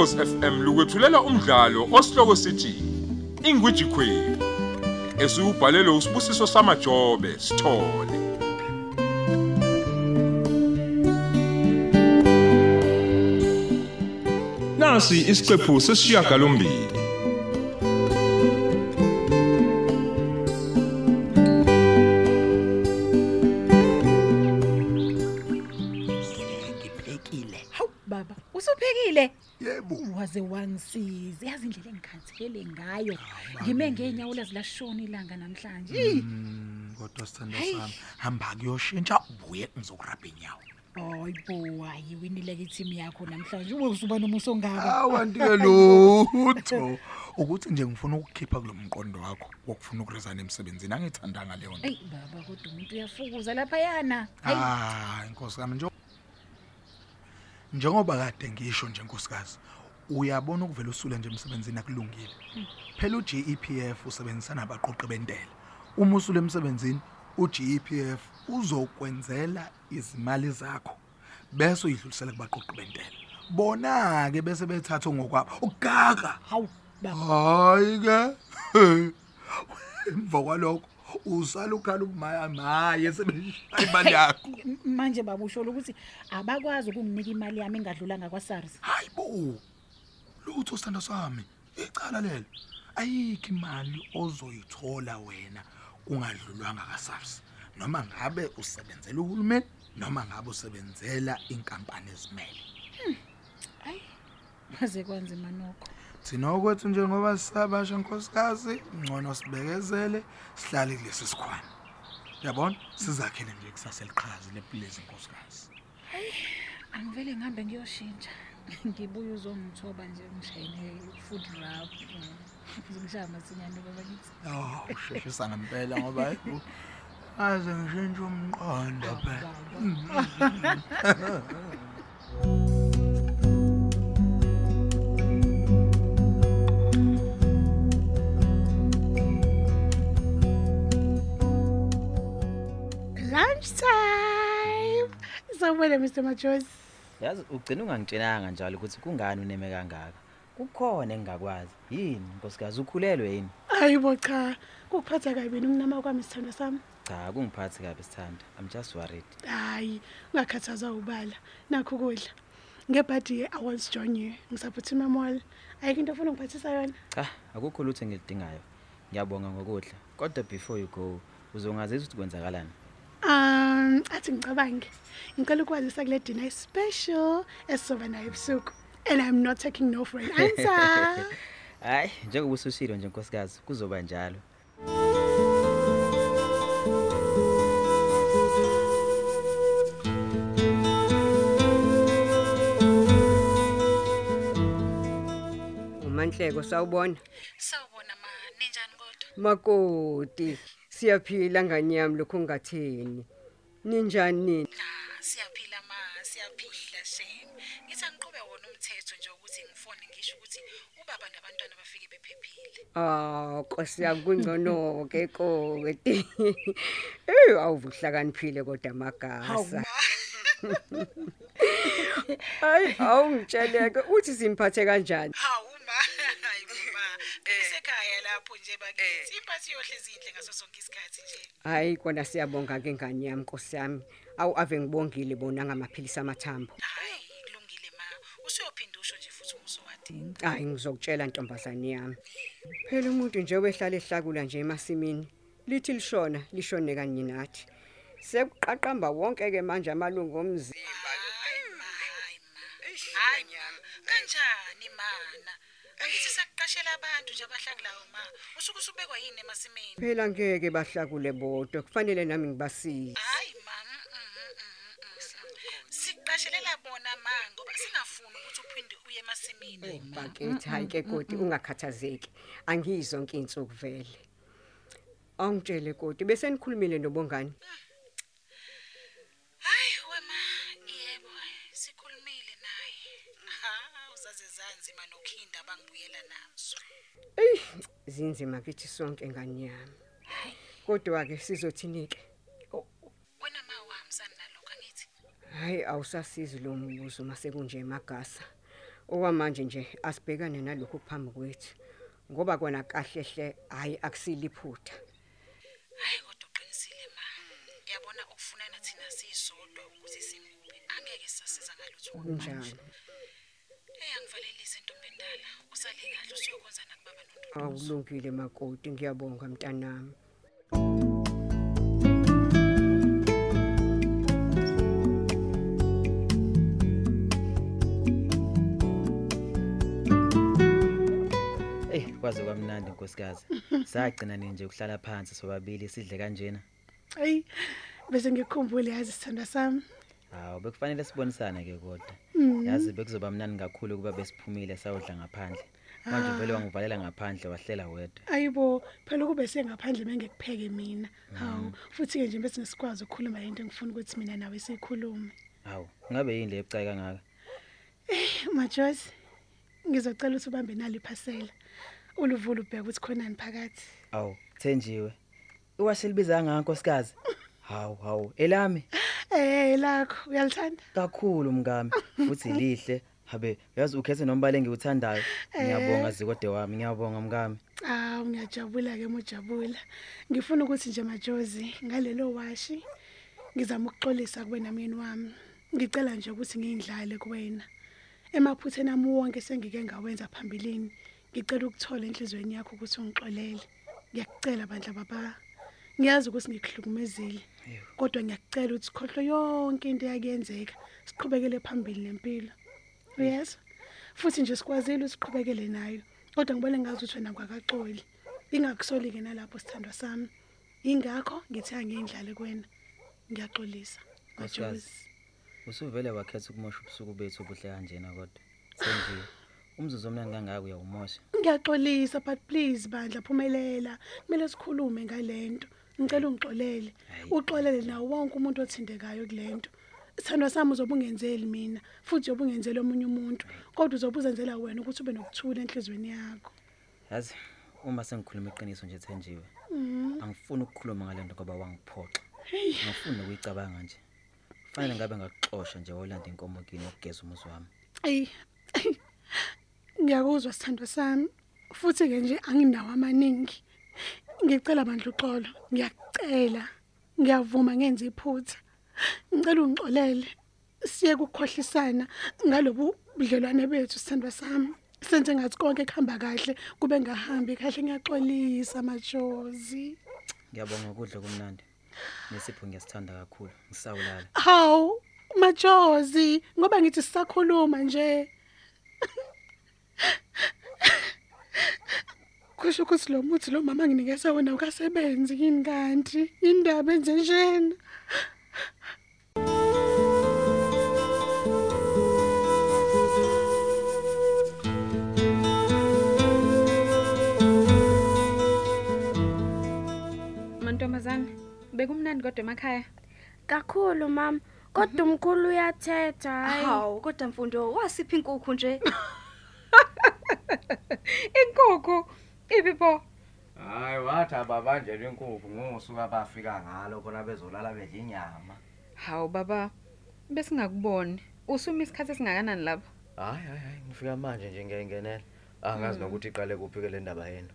Ukhosi FM lukwethulela umdlalo osihloko sithi Ingwiji Queen. Esubhalelwe usibusiso samajobe sithole. Nasi isiqephu sesishiyagalombili. Hawu baba, usuphekile? Yebo Waze wangisiza. Yazi indlela engikhathele ngayo. Ngime ngeenyawo lazilashona ilanga namhlanje. Ih, Mm, kodwa sithando Hey. sami hamba kuyoshintsha ubuye ngizokurabha inyawo Hayi bo, hayi winile ke team yakho namhlanje. Ube usuba nomuso ngaka. awantike lutho ukuthi nje ngifuna ukukhipha kulo mqondo wakho wokufuna ukurizana emsebenzini angithandanga leyo nto Ey baba, kodwa umuntu uyafukuza lapha yana. Hayi. ah inkosi yami nje njengoba kade ngisho nje nkosikazi uyabona ukuvela usule nje emsebenzini akulungile. Phela uGEPF usebenzisana nabaqoqi bentela. Uma usule emsebenzini uGEPF uzokwenzela izimali zakho bese uyidlulisela kubaqoqi bentela. Bona ke bese bethatha ngokwabo. Ukugaka Hawu baba. hayi ke emva kwalokho usala ukhala umaya maye sebeshaya imali yakho M- Manje baba usho ukuthi abakwazi ukunginika imali yami engadlulanga kwaSARS. hayi bo lutho sithanda sami icala lelo ayikho imali ozoyithola wena kungadlulwanga kaSARS noma ngabe usebenzela uhulumeni noma ngabe usebenzela inkampani ezimele Hayi. Maze kwanzima nokho. Thina okwethu njengoba sisabasha nkosikazi ngcono sibekezele sihlale kulesi sikhwana yabona sizakhele nje kusasa eliqhazi lepilezi nkosikazi Angivele ngihambe ngiyoshintsha. Ngibuye uzongithoba nje ngishayine food wrap. Ngizongishaya masinyane baba ngithi. Oh, usheshisa ngempela ngoba hayi aze ngishintshe umqondo phela. Sawubona Mr Majosi. yazi ugcina ungangitshelanga njalo ukuthi kungani uneme kangaka kukhona engingakwazi yini nkosikazi ukhulelwe yini Hayibo cha, kuphatha kabi ukunama kwami sithando sami. cha kungiphathi kabi sithanda i'm just worried Hayi, ungakhathaza ubala. Nakho ukudla. Ngebhadi I want to join you. Ngisaphuthuma mall. Ayikho into ofuna ngiphathisa yona. cha akukho lutho engilidingayo ngiyabonga ngokudla kodwa before you go uzongazisa ukuthi kwenzakalani Um, athi ngicabange. Ngicela ukwazisa kule dinner special esizoba nayo ebusuku. And I'm not taking no for an answer. hayi njengoba usushilo nje nkosikazi kuzoba njalo umanhleko sawubona Sawubona ma, ninjani kodwa? makoti siyaphila ngani yami lokho ungatheni ninjani nini? La, siyaphila ma, siyaphila shem. Ngithi angiqhube wona umthetho nje ukuthi ngifone ngisho ukuthi ubaba nabantwana bafike bephephile. ah nkosi yami kungcono ke koti eh awuvuhlakaniphile kodwa magasa hayi awungitsheleke uthi simphathe kanjani? Hawu ma, hayi ma. Isekhaya lapho nje bakithi. Imphathi yohlezi inhle ngaso sonke isikhathi nje. hayi kona siyabonga ke ngani yami nkosi yami awu ave ngibongile bona ngamaphilisi amathambo Hayi, kulungile ma. Usuyophinda usho nje futhi umusowadinga. hayi ngizokutshela ntombazane yami phela umuntu nje wehlala ehlakula nje emasimini lithi lishona lishone kanye nathi sekuqaqamba wonke ke manje amalungu omzimba hayi ma. Hayi ma. Kanjani mana? Angithi sakuqashela abantu nje abahlakulayo ma. Usuku usubekwa yini emasimini? phela ngeke bahlakule bodwa kufanele nami ngibasize Hayi ma. mm, mm, mm, mm. Siqashelela bona ma ngoba singafuni ukuthi uphinde uye emasimini. bakithi hayi ke koti ungakhathazeki angizonke insuku vele awungitshele koti bese nikhulumile nobongani Hayi zinzima kithi sonke ngani yami. Kodwa ke sizothinike? Wena ma wahambisana nalokho angithi. hayi awusasizi lo mbuzo mase kunje emagasa okwamanje nje asibhekane nalokho phambi kwethu ngoba kona kahle hle hayi akusiliphutha hayi kodwa uqinisile ma. Yabona okufunana thina siyisodwa ukuthi simuphe angeke sasiza ngalutho kunjani? Hey angivalelise ntombi endala. Usale kahle usuyokwenza nakubaba nonto awulungile makoti ngiyabonga mntanami Ey, kwaze kwamnandi nkosikazi. Sagcina nje ukuhlala phansi sobabili sidle kanjena. Hayi bese ngikhumbule yazi sithanda sami. Hawu, bekufanele sibonisane ke kodwa. Yazi bekuzoba mnandi kakhulu kuba besiphumile sayodla ngaphandle. Manje vele wangivalela ngaphandle wahlela wedwa. Ayibo phela kube sengaphandle mengekupheke mina. Hawu futhi ke nje bese ngisikwazi ukukhuluma into engifuna ukuthi mina nawe sikhulume. Hawu, ngabe yini le ebucayi kangaka? Majosi ngizocela ukuthi ubambe nali iphasela. Uluvula ubheka ukuthi khonani phakathi. Awu, Thenjiwe. Iwashelibiza ngaka nkosikazi. Hawu, hawu, elami Eh lakho uyalithanda? kakhulu mngami futhi lihle. Habe, yazi ukhethe nombala engiwuthandayo. Ngiyabonga zikode wami, ngiyabonga mngami. Ah ngiyajabula ke mojabula. Ngifuna ukuthi nje majozi ngalelo washi ngizama ukuxolisa kuwe namyeni wami. Ngicela nje ukuthi ngiyindlale kuwena. Emaphutheni ami wonke sengike ngawenza phambilini. Ngicela ukuthola enhlizweni yakho ukuthi ungixolele. Ngiyakucela bandla baba. Ngiyazi ukuthi ngikuhlukumezile. Kodwa ngiyakucela ukuthi khohlwe yonke into yakuyenzeka. Siqhubekele phambili nempilo. Uyezwa? Futhi nje sikwazile usiqhubekele nayo. Kodwa ngibone ngazi ukuthi wena kwakaxoli. Ingakusoli ke nalapho sithandwa sami. Ingakho ngithi angiyindlale kuwena. Ngiyaxolisa. Nkosikazi. Majozi. Usuvele wakhetha ukumosha ubusuku bethu obuhle kanjena kodwa. Senziwe. Umzuzu omnandi kangaka uyawumosha. Ngiyaxolisa but please bandla phumelela. Kumele sikhulume ngalento. Ngicela ungixolele. Hayi. Uxolele nawo wonke umuntu othindekayo kulento. Sithandwa sami uzobe ungenzeli mina futhi uzobe ungenzela omunye umuntu kodwa uzobe uzenzela wena ukuthi ube nokuthula enhlizweni yakho. Yazi, uma sengikhuluma iqiniso nje Thenjiwe. Mhm. Angifuni ukukhuluma ngalento ngoba wangiphoxa. Hey. Ngifuna ukuyicabanga nje. Kufanele ngabe ngakuxosha nje olanda inkomo kini ukugeza umuzi wami. Ey. Ngiyakuzwa sithandwa sami. Futhi ke nje anginawo amaningi. Ngicela bandla uxolo. Ngiyakucela. Ngiyavuma ngenza iphutha. Ngicela ungixolele. Siye ukukhohlisana ngalobu budlelwane bethu sithandwa sami. Senze ngathi konke kuhamba kahle kube ngahambi kahle ngiyaxolisa majozi. Ngiyabonga ukudla kumnandi. Nesipho ngiyasithanda kakhulu. Ngisawulala. Hawu majozi ngoba ngithi sisakhuluma nje. Kusho ukuthi lo muthi lo mama nginikeza wona ukasebenzi yini kanti indaba enze njena Mantombazane, bekumnandi kodwa emakhaya. Kakhulu mama. Kodwa umkhulu uyathetha hayi. Hawu kodwa mfundo wasiphi inkukhu nje? Inkukhu ibipho. Hayi wathi ababanjelwe inkukhu ngosuku abafika ngalo khona bezolala bedla inyama. Hawu baba, besingakuboni. Usuma isikhathi esingakanani lapha? Hayi hayi hayi ngifika manje nje ngiyangenela. Angazi nokuthi iqale kuphi ke le ndaba yenu.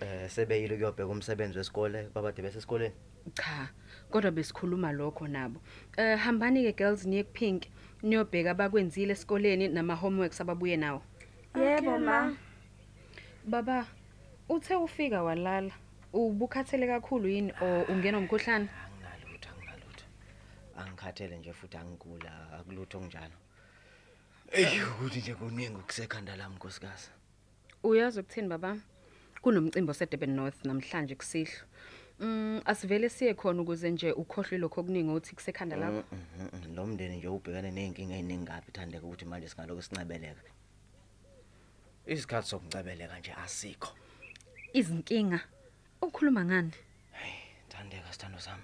Eh sebeyile kuyobheka umsebenzi wesikole babade besesikoleni. Cha, kodwa besikhuluma lokho nabo. Eh hambani ke girls niye kupink. Niyobheka abakwenzile esikoleni nama homeworks ababuye nawo. Yebo ma. Baba, uthe ufika walala. Ubukhathele kakhulu yini o ungena umkhuhlane? Anginalutho anginalutho. Angikhathele nje futhi angigula akulutho kunjalo. Ey ukuthi nje kuningi ukusekhanda lami nkosikazi. Uyazi ukuthini baba? Kunomcimbi oseDurban North namhlanje kusihlo. Mm asivele siye khona ukuze nje ukhohlwe lokho okuningi othi kusekhanda lakho. Mm, mm, mm, Lo mndeni nje ubhekane nezinkinga eziningapi thandeka ukuthi manje singaloko sincebeleka. Isikhathi sokuncebeleka nje asikho. Izinkinga. Ukhuluma ngani? Thandeka sithando sami.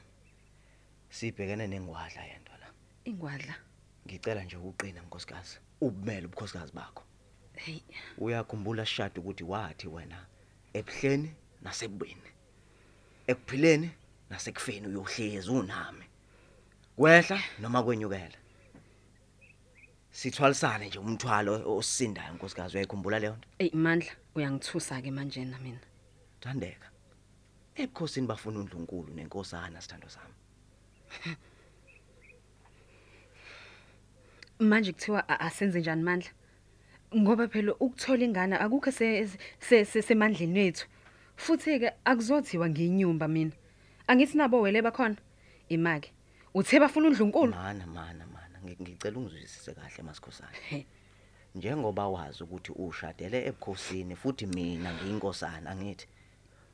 Sibhekene nengwadla yento la. Ingwadla. Ngicela nje ukuqina nkosikazi. Ubumele ubukhosikazi bakho. Hey, Uyakhumbula shadi ukuthi wathi wena ebuhleni nasebubini. Ekuphileni nasekufeni uyohlezi unami. Kwehla noma kwenyukela. sithwalisane nje umthwalo osisindayo nkosikazi uyayikhumbula leyo nto Ey Mandla uyangithusa ke manje na mina. Thandeka ebukhosini bafuna uNdlunkulu nenkosana sithando sami Manje kuthiwa a- asenze njani Mandla? Ngoba phela ukuthola ingane akukho se se- se- semandleni wethu. Futhi ke akuzothiwa ngiyinyumba mina. Angithi nabo wele bakhona. Imake. Uthe bafuna uNdlunkulu? mana mana mana ngi- ngicela ungizwisise kahle masikhosana njengoba wazi ukuthi ushadele ebukhosini futhi mina ngiyinkosana angithi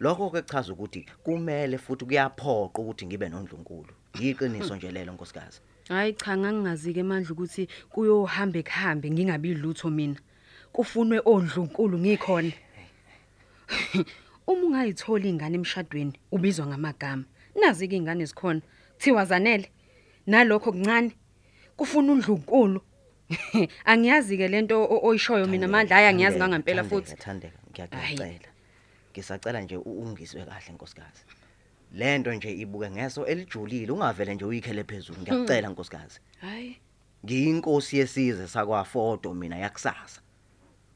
lokho ke kuchaza ukuthi kumele futhi kuyaphoqa ukuthi ngibe noNdlunkulu yiqiniso nje lelo nkosikazi Hayi cha ngangingazi ke manje ukuthi kuyohamba ekuhambe ngingabi lutho mina. Kufunwe ondlunkulu ngikhona. Uma ungayithola ingane emshadweni ubizwa ngamagama. Nazi ke ingane zikhona. Thiwa zanele. Nalokho kuncane. Kufuna undlunkulu. Angiyazi ke lento o- oyishoyo mina amandla haya ngiyazi Thandeka, ngangempela Thandeka, futhi. Thandeka ngiyacela. Ngisacela nje ungizwe kahle nkosikazi. Lento nje ibuke ngeso elijulile ungavele nje uyikhele phezulu ngiyacela nkosikazi. Hayi. Ngiyinkosi yesizwe sakwaFodo mina yakusasa.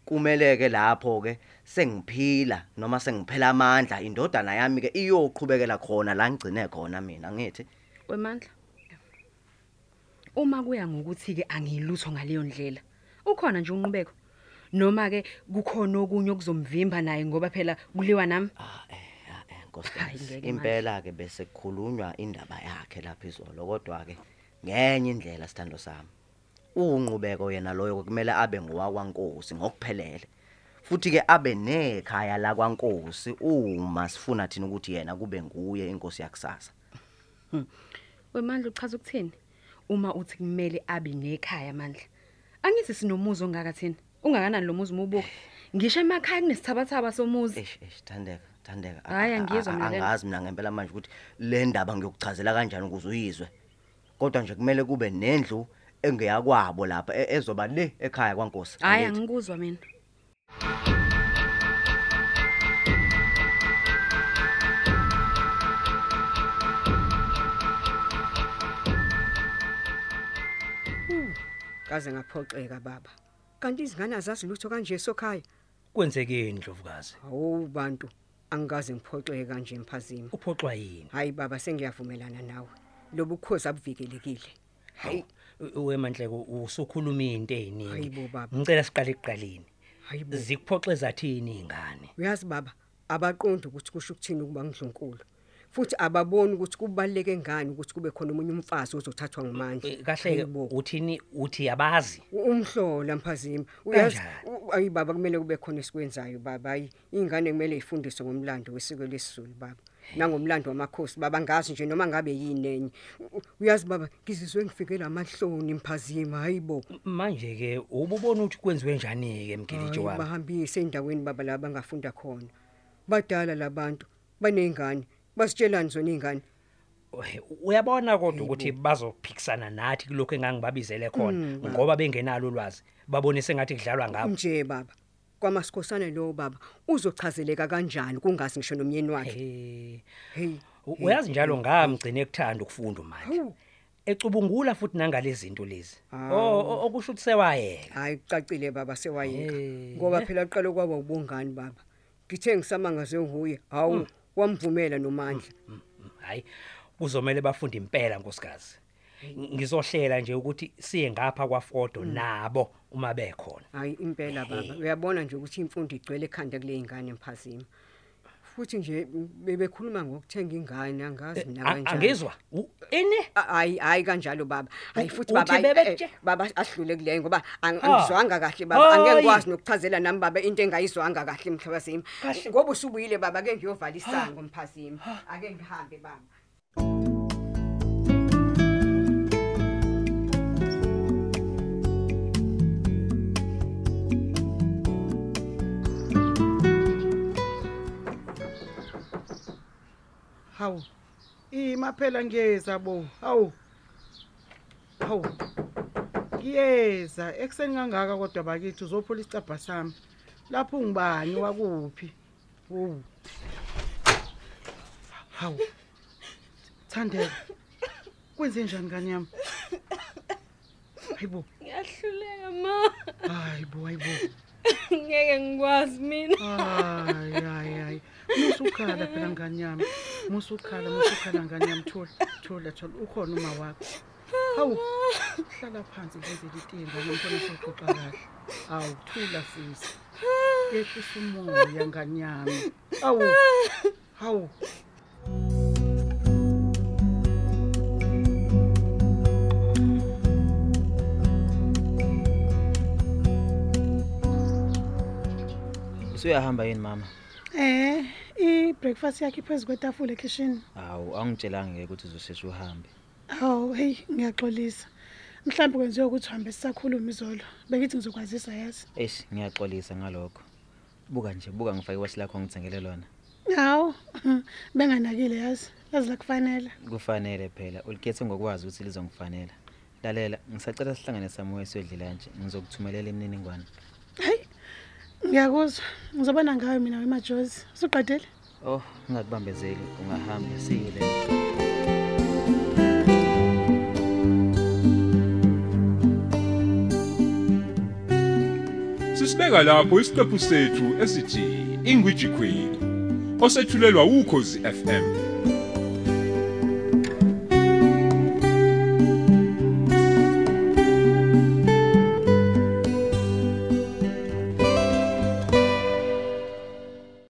Kumeleke lapho ke sengiphila noma sengiphela amandla indodana yami ke iyoqhubekela khona la ngigcine khona mina ngithi Wemandla. Uma kuya ngokuthi ke angilutho ngaleyo ndlela. Ukhona nje unqubeko. Noma ke kukhona okunye okuzomvimba naye ngoba phela kuliwa nami. nkosikazi ngeke impela ke bese kukhulunywa indaba yakhe lapha izolo kodwa ke ngenye indlela sithando sami unqubeko yena loyo kumele abe ngowakwankosi ngokuphelele futhi ke abe nekhaya la kwaNkosi uma sifuna thina ukuthi yena kube nguye inkosi yakusasa Wemandla uchaza ukuthini? Uma uthi kumele abe nekhaya amandla. Angithi sinomuzi ongaka thina. Ungakanani lo muzi umubuka? Ngisho emakhaya kunesithabathaba somuzi. eish eish thandeka thandeka Hhayi, angiyizwa mina lento. angazi mina ngempela manje ukuthi le ndaba ngiyokuchazela kanjani ukuze uyizwe kodwa nje kumele kube nendlu engeyakwabo lapha e- ezoba le ekhaya kwaNkosi Hayi angithi? angikuzwa mina. kaze ngaphoxeka baba kanti izingane azazi lutho kanje sokhaya? Kwenzekeni ndlovukazi? Awu bantu angikaze ngiphoxeke kanje mphazimi. Uphoxwa yini? Hayi baba sengiyavumelana nawe. Lobu bukhosi abuvikelekile. Hayi. Wemanhleko usukhuluma into eziningi Hayibo, baba. ngicela siqale ekuqaleni. Hayibo zikuphoxeza thini ingane uyazi baba abaqondi ukuthi kusho ukuthini ukuba ngidlunkulu. Futhi ababoni ukuthi kubaleke ngani ukuthi kube khona omunye umfazi ozothathwa ngumandla Eh, kahle ke Hayibo. uthini uthi abazi umhlola mphazima uyazi Kanjani? u- ayi baba kumele kube khona esikwenzayo baba. Ayi ingane kumele ifundiswe ngomlando wesiko lesizulu baba. Nangomlando wamakhosi baba ngazi nje noma ngabe yini enye. U- uyazi baba ngizizwe ngifikela amahloni mphazima hayibo manje ke ububona ukuthi kwenziwe njani ke mgiliji Hayi, wami? bahambise endaweni baba la bangafunda khona. Badala labantu banezingane basitshelani zona izingane Eh, uyabona kodwa ukuthi bazophikisana nathi kuloko engangibabizele khona Mm, baba. ngoba bengenalo ulwazi. Babone sengathi kudlalwa ngabo nje baba. Kwamasikhosana lo baba uzochazeleka kanjani kungazi ngisho nomyeni wakhe? Hey. U- uyazi njalo ngamgcine ekuthanda ukufunda manje. Hawu. ecubungula futhi nangalezi zinto lezi. Ah. oh o- okusho ukuthi sewayeka. Hayi kucacile baba sewayeka. Eh. ngoba phela qala kwaba ubungani baba. Ngithe ngisamangaze nguye. Hawu. Wamvumela nomandla. Hayi kuzomela bafunde impela nkosikazi. Ngizohlela nje ukuthi siye ngapha kwaFodo nabo uma bekhona. Hayi impela baba. Uyabona nje ukuthi imfundo igcwele ekhanda kule ingane emphazima futhi nje m- bebekhuluma ngokuthenga ingane angazi mina A- kanjani. angizwa U- ini A- hayi hayi kanjalo baba. Hayi U- futhi uthi baba hayi, bebethe? eh, baba ahlule kuleyo ngoba ang- Ha. angizwanga kahle baba. Angeke Hayi. ngikwazi nokuchazela nami baba into engayizwanga kahle mhlabazima Kahle. ngoba usubuyile baba ke ngiyovala isango mphazima ake ngihambe baba. Hawu. Ima phela ngiyeza bo. Hawu. Hawu. Ngiyeza. Ekuseni kangaka kodwa bakithi uzophola isicabha sami. Lapho ungibani? Wakuphi? Wu hawu. Thandeka kwenze njani ngani yami? Hayibo ngiyahluleka ma. Hayibo hayibo ngeke ngikwazi mina. Hayi hayi. Musukhala phela ngani yami musukhala musukhala ngani yami thola thola thola ukhona uma wakho. Hawu hlala phansi ngenzele itiye ngane mfana soxoxa kahle. Awu thula sisi. Yehlisa umoya ngani yami awu hawu. Usuyahamba yini mama? Eh, i-breakfast yakhe phezu kwetafula ekitchen. hawu angitshelanga ngeke ukuthi uzosheshe uhambe Hawu, hey, ngiyaxolisa. Mhlawumbe kwenziwe ukuthi uhambe sisakhuluma izolo. Bengithi ngizokwazisa yazi. eish ngiyaxolisa ngalokho buka nje buka ngifake iwashi lakho ngithengele lona Hawu, benganakile yazi. Yazi la kufanele. kufanele phela ulikhethe ngokwazi ukuthi lizongifanela lalela ngisacela sihlangane samoya siyodlila nje ngizokuthumelela imininingwane Hey. Ngiyakuzwa. Ngizobona ngawe mina wemajozi. Usuqedile? oh ungakubambezeli ungahamba later Sisibeka lapho isiqephu sethu esithi Ingwiji Queen osethulelwa ukhozi FM